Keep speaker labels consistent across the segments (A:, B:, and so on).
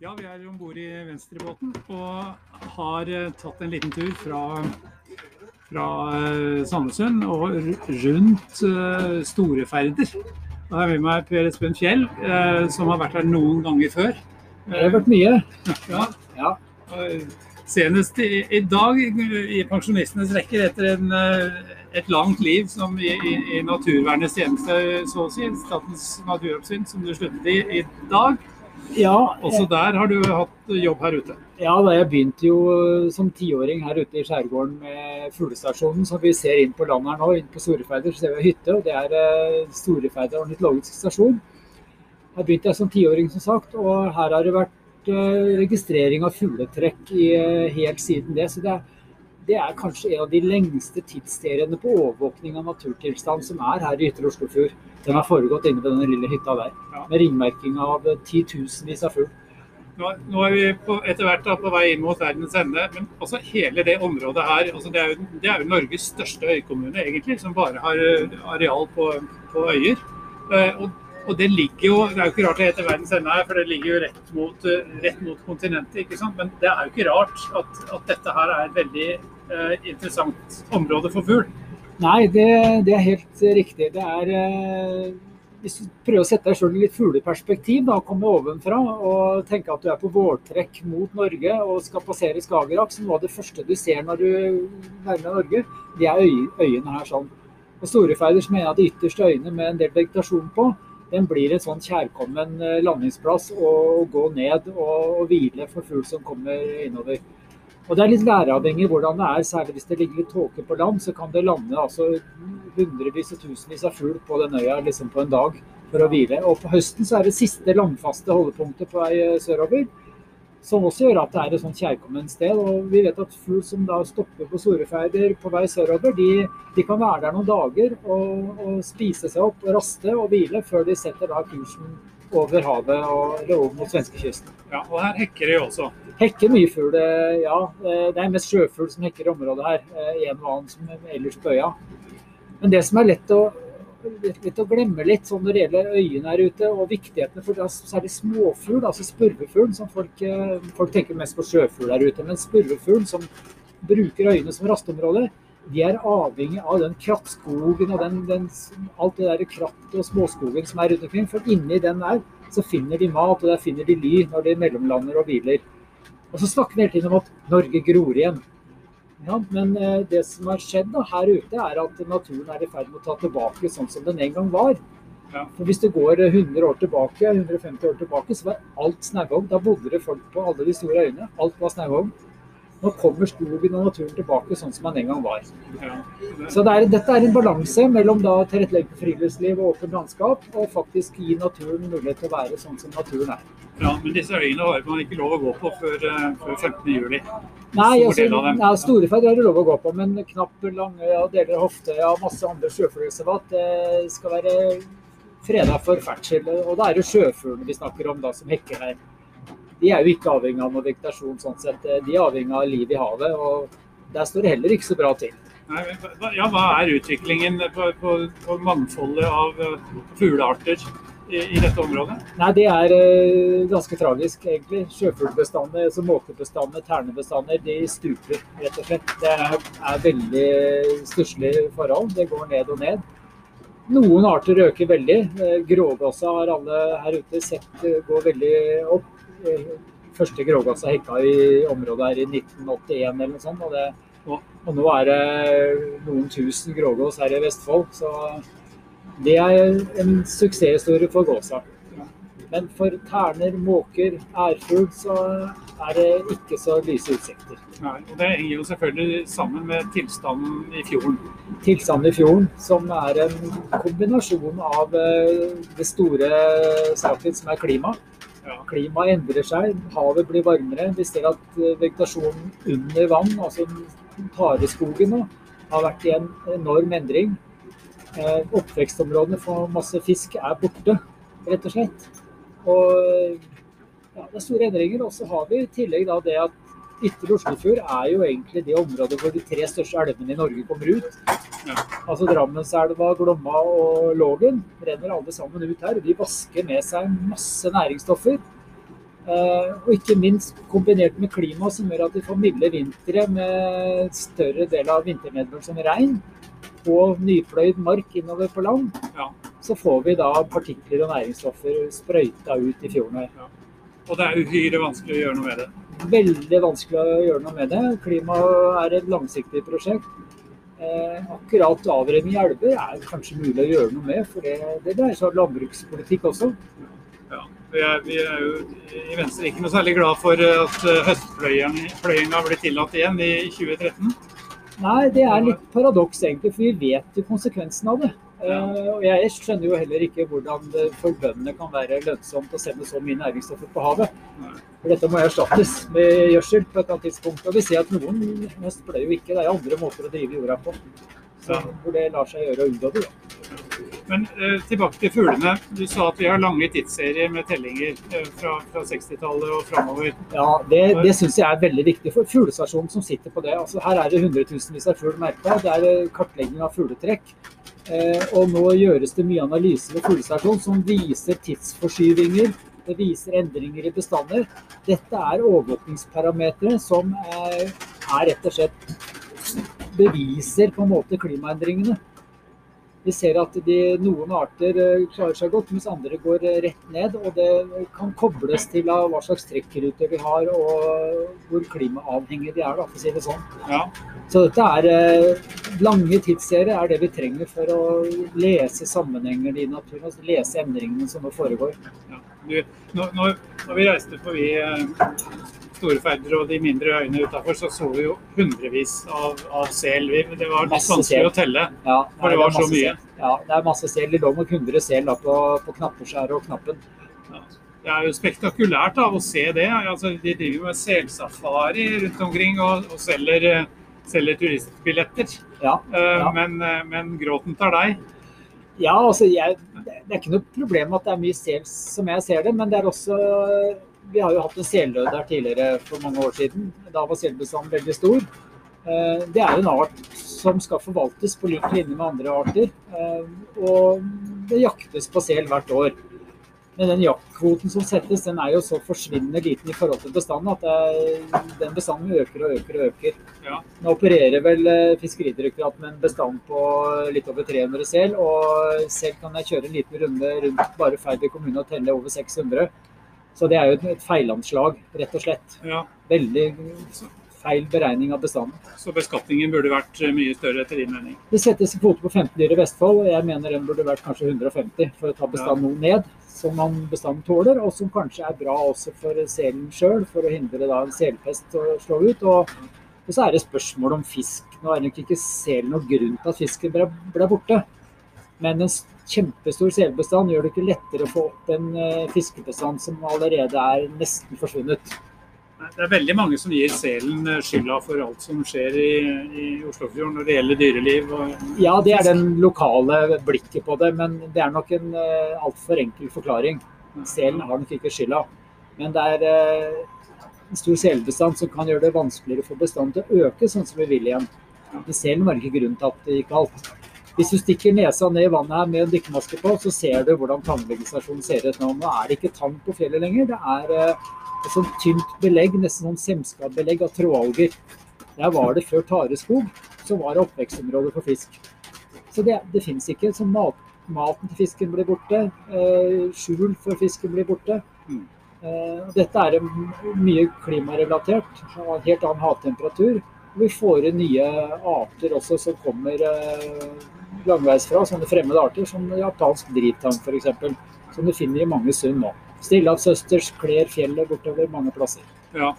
A: Ja, vi er om bord i venstrebåten og har eh, tatt en liten tur fra, fra eh, Sandnessund og rundt Storeferder. Storefærder. Og her er med meg Per Espen Fjell, eh, som har vært her noen ganger før.
B: Det har vært mye.
A: Ja,
B: Ja.
A: senest i, i dag i pensjonistenes rekker etter en, eh, et langt liv som i, i, i naturvernets tjeneste, så å si. Statens naturoppsyn, som du sluttet i i dag.
B: Ja,
A: Også der har du hatt jobb her ute.
B: ja, da jeg begynte jo eh, som tiåring her ute i skjærgården med fuglestasjonen, som vi ser inn på landet her nå, inn på Storefeider, så ser vi hytte, og det er eh, Storefeider ornitologisk stasjon. Her begynte jeg som tiåring, som sagt, og her har det vært eh, registrering av fugletrekk i, eh, helt siden det. Så det er, det er kanskje en av de lengste tidsseriene på overvåkning av naturtilstand som er her i Ytre Oslofjord. Den har foregått inne ved denne lille hytta der, med ringmerking av eh, titusenvis av fugl.
A: Nå, nå er vi på, etter hvert da, på vei inn mot verdens ende, men også hele det området her altså det, er jo, det er jo Norges største øykommune, egentlig, som bare har eh, areal på, på øyer. Eh, og, og det ligger jo Det er jo ikke rart det heter verdens ende her, for det ligger jo rett mot, eh, rett mot kontinentet. ikke sant? Men det er jo ikke rart at, at dette her er et veldig eh, interessant område for fugl.
B: Nei, det, det er helt riktig. Det er eh, Hvis du prøver å sette deg selv i litt fugleperspektiv, da, komme ovenfra og tenke at du er på vårtrekk mot Norge og skal passere Skagerrak, så noe av det første du ser når du nærmer Norge, det er øy, øyene her sånn. Og Storefeider, som er en av de ytterste øyene med en del vegetasjon på, den blir en sånn kjærkommen eh, landingsplass å gå ned og hvile for fugl som kommer innover. Og Det er litt væravhengig hvordan det er, særlig hvis det ligger litt tåke på land. Så kan det lande altså hundrevis og tusenvis av fugl på den øya liksom på en dag for å hvile. Og på høsten så er det siste landfaste holdepunktet på vei eh, sørover. Som også gjør at det er et sånt kjærkomment sted. Og vi vet at fugl som da stopper på Sorefeider på vei sørover, de, de kan være der noen dager og, og spise seg opp og raste og hvile før de setter da kursen over havet og eller over mot svenskekysten.
A: Ja, og her hekker de også.
B: Hekker mye fugl, eh, ja. Eh, Det er mest sjøfugl som hekker i området her. eh, En og annen som ellers på øya. Men det som er lett å, lett å glemme litt sånn når det gjelder øyene her ute, og viktigheten for er særlig småfugl, altså spurvefugl, som folk, eh, folk tenker mest på sjøfugl der ute. Men spurvefugl som bruker øyene som rasteområde, de er avhengig av den krattskogen og den, den, alt det der kratt og småskogen som er rundt omkring. For inni den der så finner de mat, og der finner de ly når de mellomlander og hviler. Og så snakker vi hele tiden om at Norge gror igjen. Ja, men eh, det som har skjedd da, her ute, er at naturen er i ferd med å ta tilbake sånn som den en gang var.
A: Ja.
B: For Hvis du går eh, 100 år tilbake, 150 år tilbake, så var alt snauhogd. Da bodde det folk på alle de store øyene. Alt var snauhogd. Nå kommer skogen og naturen tilbake sånn som den en gang var.
A: Ja.
B: Så det er, dette er en balanse mellom da tilrettelegge for friluftsliv og åpent landskap, og faktisk gi naturen mulighet til å være sånn som naturen er.
A: Ja, men disse øyene har man ikke lov å gå på før, eh, før 15. juli.
B: Nei,
A: Stor
B: altså, ja, Storeferd er det lov å gå på, men Knapp, Langøya, deler av Hoftøya masse andre sjøfuglreservat skal være freda for ferdsel. Og da er det sjøfuglene vi snakker om da, som hekker her. De er jo ikke avhengig av noe vegetasjon sånn sett. De er avhengig av liv i havet, og der står det heller ikke så bra til.
A: Nei, ja, hva er utviklingen på, på, på mangfoldet av eh, fuglearter i, i dette området?
B: Nei, det er uh, ganske tragisk, egentlig. Sjøfuglbestandene, altså måkebestandene, ternebestander, de stuper, rett og slett. Det er, er veldig stusslige forhold. Det går ned og ned. Noen arter øker veldig. Eh, Grågåsa har alle her ute sett eh, gå veldig opp. Første grågåsa hekka i området her i 1981 eller noe sånt. Og, det, og, og nå er det noen tusen grågås her i Vestfold. Så det er en suksesshistorie for gåsa. Men for terner, måker, ærfugl så er det ikke så lyse utsikter.
A: Nei, og Det henger jo selvfølgelig sammen med tilstanden i fjorden.
B: Tilstanden i fjorden, som er en kombinasjon av eh, det store saken som er klima. Klimaet endrer seg, havet blir varmere. Vi ser at eh, vegetasjonen under vann, altså tareskogen, nå, har vært i en enorm endring. Eh, Oppvekstområdene for masse fisk er borte, rett og slett. Og ja, det er store endringer. Og så har vi i tillegg da det at Ytre Oslofjord er jo egentlig det området hvor de tre største elvene i Norge kommer ut.
A: Ja.
B: Altså Drammenselva, Glomma og Lågen renner alle sammen ut her. og De vasker med seg masse næringsstoffer. Eh, og ikke minst kombinert med klima som gjør at vi får milde vintre med større del av vinternedbøren som regn og nypløyd mark innover på land,
A: Ja.
B: så får vi da partikler og næringsstoffer sprøyta ut i fjorden her.
A: Og det er uhyre vanskelig å gjøre noe med det.
B: Veldig vanskelig å gjøre noe med det. Klima er et langsiktig prosjekt. Eh, akkurat avrenning i elver er kanskje mulig å gjøre noe med, for det, det dreier seg om landbrukspolitikk også.
A: Ja. Vi er, vi er jo i Venstre ikke noe særlig glad for at eh, høstpløyinga ble tillatt igjen i 2013.
B: Nei, det er litt paradoks egentlig, for vi vet jo konsekvensen av det. Eh, og jeg skjønner jo heller ikke hvordan det for bøndene kan være lønnsomt å sende så mye næringsstoffer på havet. For dette må erstattes med gjødsel på et eller annet tidspunkt. Og vi ser at noen høst ble jo ikke, det er andre måter å drive jorda på. Så, hvor det lar seg gjøre å unngå det. Da.
A: Men eh, tilbake til fuglene. Du sa at vi har lange tidsserier med tellinger eh, fra, fra 60-tallet og framover.
B: Ja, Det, det syns jeg er veldig viktig. for Fuglestasjonen som sitter på det. altså Her er det hundretusenvis av fugl merka. Det er eh, kartlegging av fugletrekk. Og nå gjøres det mye analyse ved fuglestasjonen som viser tidsforskyvinger. Det viser endringer i bestander. Dette er overvåkningsparametere som er, er rett og slett beviser på en måte klimaendringene. Vi ser at de, noen arter eh, klarer seg godt, mens andre går eh, rett ned. Og det kan kobles til hva slags trekkruter vi har og hvor klimaavhengige de er, da, for å si det sånn.
A: Ja.
B: Så dette er eh, lange tidsserier er det vi trenger for å lese sammenhenger i naturen, altså lese endringene som nå foregår.
A: Ja. Du, når, når, når vi reiste forbi eh, og de mindre øyene utafor, så så vi jo hundrevis av, av sel. Det var litt
B: Masse
A: vanskelig
B: sel.
A: å telle.
B: Ja,
A: For det var så mye.
B: sel. Ja, det er masse sel. Det lå nok 100 sel da på, på Knapperskjæret og Knappen.
A: Det er jo spektakulært av å se det. Altså, de driver med selsafari rundt omkring og, og selger, selger turistbilletter.
B: Ja, Ja.
A: Men, eh, men gråten tar deg.
B: Ja, altså jeg, Det er ikke noe problem at det er mye sel som jeg ser det, men det er også Vi har jo hatt en seldød her tidligere for mange år siden. Da var selbestanden veldig stor. Eh, Det er jo en art som skal forvaltes på lik linje med andre arter. eh, Og det jaktes på sel hvert år. Men den jaktkvoten som settes, den er jo så forsvinnende liten i forhold til bestanden at den bestanden øker og øker og øker.
A: Ja.
B: Nå opererer vel eh, Fiskeridirektoratet med en bestand på litt over 300 sel. Og selv kan jeg kjøre en liten runde rundt bare Færder kommune og telle over 600. Så det er jo et- et feilanslag, rett og slett.
A: Ja.
B: Veldig feil beregning av bestanden.
A: Så beskatningen burde vært eh, mye større etter din mening.
B: Det settes en kvote på 15 dyr i Vestfold, og jeg mener den burde vært kanskje 150 for å ta bestanden noe ned, som man bestanden tåler, og som kanskje er bra også for selen sjøl, for å hindre da en selpest å slå ut. Og, og så er det spørsmål om fisk. Nå er nok ikke selen noen grunn til at fisken ble, ble borte, men en kjempestor selbestand gjør det ikke lettere å få opp en eh, fiskebestand som allerede er nesten forsvunnet.
A: Det er veldig mange som gir selen eh, skylda for alt som skjer i, i Oslofjorden når det gjelder dyreliv.
B: Ja, det er den lokale blikket på det, men det er nok en uh, altfor enkel forklaring. Selen har nok ikke skylda. Men det er uh, en stor selbestand som kan gjøre det vanskeligere for bestanden til å øke, sånn som vi vil igjen. Men selen var ikke grunnen til at det gikk galt. Hvis du stikker nesa ned i vannet her med en dykkermaske på, så ser du hvordan tannlegestasjonen ser ut nå. Nå er det ikke tann på fjellet lenger. Det er eh, et sånt tynt belegg, nesten sånn semskabelegg av trådalger. Der var det før tareskog, så var det oppvekstområde for fisk. Så det, det fins ikke. Så mat, maten til fisken blir borte. Eh, skjul for fisken blir borte.
A: Mm.
B: Eh, dette er mye klimarelatert. Har en helt annen havtemperatur. Vi får inn nye arter også som kommer eh, langveisfra, sånne fremmede arter som japansk drittang f.eks. Som du finner i mange sund nå. Stillehavsøsters kler fjellet bortover mange plasser.
A: ja.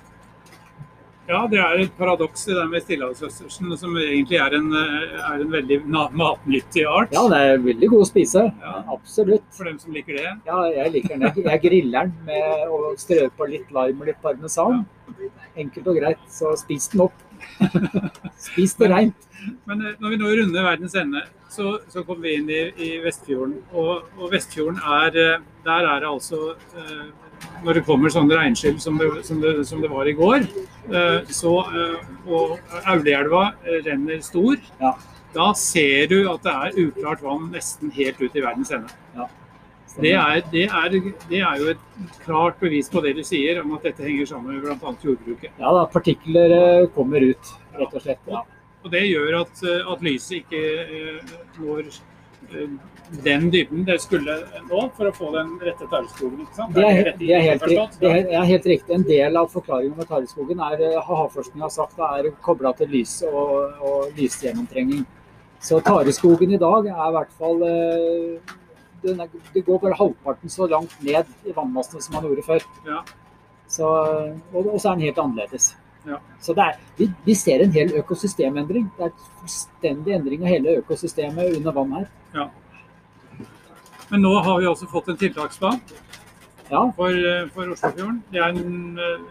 A: ja, det er et paradoks i det med stillehavsøstersen, som egentlig er en, eh, er en veldig matnyttig art.
B: Ja, den er veldig god å spise.
A: Ja.
B: Absolutt.
A: For dem som liker det.
B: Ja, jeg liker den. Jeg- griller den med å strø på litt lime og litt parmesan. Enkelt og greit, så spis den opp. spis det reint.
A: Men eh, når vi nå runder verdens ende, så, så kommer vi inn i, i Vestfjorden. Og, og Vestfjorden er eh, Der er det altså eh, Når det kommer sånne regnskyll som som som det var i går, så, og Aulelva eh, renner stor,
B: Ja.
A: da ser du at det er uklart vann nesten helt ut i verdens ende. Det er, det, er, det er, jo et klart bevis på det du sier, om at dette henger sammen med bl.a. jordbruket.
B: Ja da, partikler eh, kommer ut, rett og slett. Ja.
A: Og det gjør at, eh, at lyset ikke uh, når den dybden det skulle nå for å få den rette tareskogen.
B: Det, det, helt, det er helt riktig. En del av forklaringen med tareskogen er havforskning har sagt er kobla til lys og, og lysgjennomtrenging. Så tareskogen i dag er i hvert fall uh, er, det går bare halvparten så langt ned i vannmassene som man gjorde før.
A: Ja.
B: Så, og, og, så er den helt annerledes.
A: Ja.
B: Så er, vi, vi, ser en hel økosystemendring. Det er en fullstendig endring av hele økosystemet under vann her.
A: Ja. Men nå har vi også fått en tiltaksplan
B: ja.
A: for, eh, for Oslofjorden. Det er en, eh,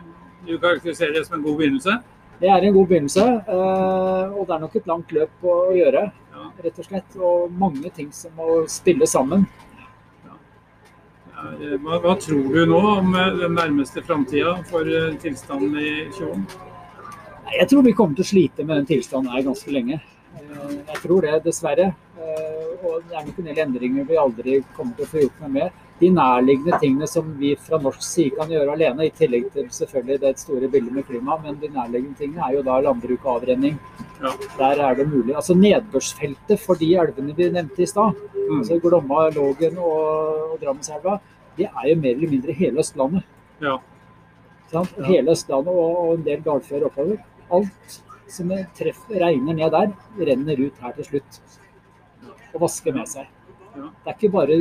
A: du karakteriserer det som en god begynnelse?
B: Det er en god begynnelse, eh, og det er nok et langt løp å gjøre. Rett og slett. Og mange ting som må spille sammen.
A: Hva, hva, tror du nå om eh, den nærmeste framtida for eh, tilstanden i Tjåen?
B: Jeg tror vi kommer til å slite med den tilstanden her ganske lenge. Jeg tror det, dessverre. Og er nok en del endringer vi aldri kommer til å få gjort noe med de nærliggende tingene som vi fra norsk side kan gjøre alene, i tillegg til selvfølgelig det store bildet med klima, men de nærliggende tingene er jo da landbruk og avrenning.
A: Ja.
B: Der er det mulig. Altså Nedbørsfeltet for de elvene vi nevnte i stad, mm. altså Glomma, Lågen og, og Drammenselva, det er jo mer eller mindre hele Østlandet.
A: Ja.
B: Ja. Hele Østlandet og, og en del dalfører oppover. Alt som treffer, regner ned der, renner ut her til slutt. Og vaske med seg.
A: Ja.
B: Det er ikke bare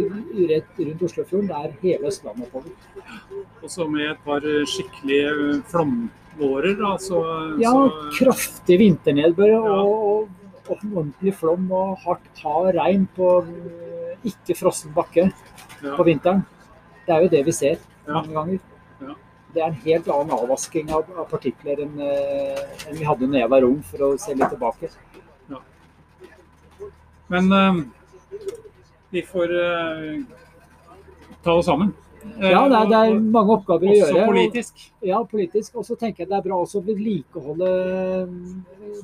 B: rett rundt Oslofjorden, det er hele Østlandet oppover.
A: Og så med et par skikkelige eh, flomvårer, da. Så,
B: ja, så... kraftig vinternedbør ja. og, og, ordentlig flom og hardt hard regn på eh, ikke frossen bakke ja. på vinteren. Det er jo det vi ser mange ganger. Det er en helt annen avvasking av, av partikler enn, eh, enn, vi hadde da jeg var ung, for å se litt tilbake.
A: Men vi får uh, ta oss sammen.
B: Ja, det er, det er, mange oppgaver å gjøre.
A: Også politisk.
B: Ja, politisk. Og så tenker jeg det er bra også å vedlikeholde eh,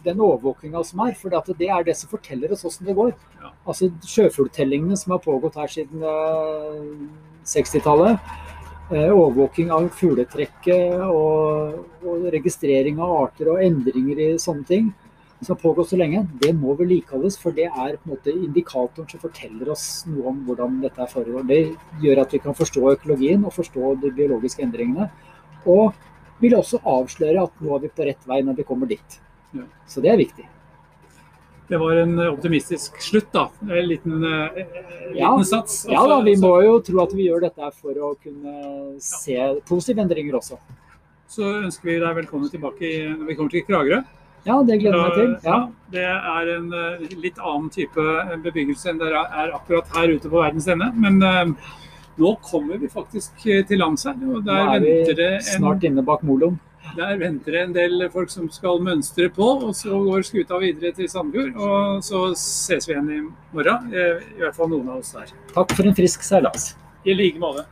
B: den overvåkinga som er. For det er det som forteller oss hvordan det går.
A: Ja.
B: Altså Sjøfugltellingene som har pågått her siden uh, 60-tallet. Uh, overvåking av fugletrekket og, og registrering av arter og endringer i sånne ting som har pågått så lenge, det må vedlikeholdes. For det er på en måte indikatoren som forteller oss noe om hvordan dette foregår. Det gjør at vi kan forstå økologien og forstå de biologiske endringene. Og vil også avsløre at nå er vi på rett vei når vi kommer dit.
A: Ja.
B: Så det er viktig.
A: Det var en optimistisk slutt, da. En liten, eh, liten
B: ja.
A: sats.
B: Også, ja da, vi må jo tro at vi gjør dette for å kunne se positive endringer også.
A: Så ønsker vi deg velkommen tilbake når vi kommer til Kragerø.
B: Ja, det gleder jeg meg til. Ja.
A: Det er en eh, litt annen type bebyggelse enn det er akkurat her ute på verdens ende. Men uh, nå kommer vi faktisk til lands her. og der
B: Nå er vi snart inne bak moloen.
A: Der venter det en del folk som skal mønstre på, og så går skuta videre til Sandefjord. Og så ses vi igjen i morgen. I hvert fall noen av oss der.
B: Takk for en frisk seilas.
A: I like måte.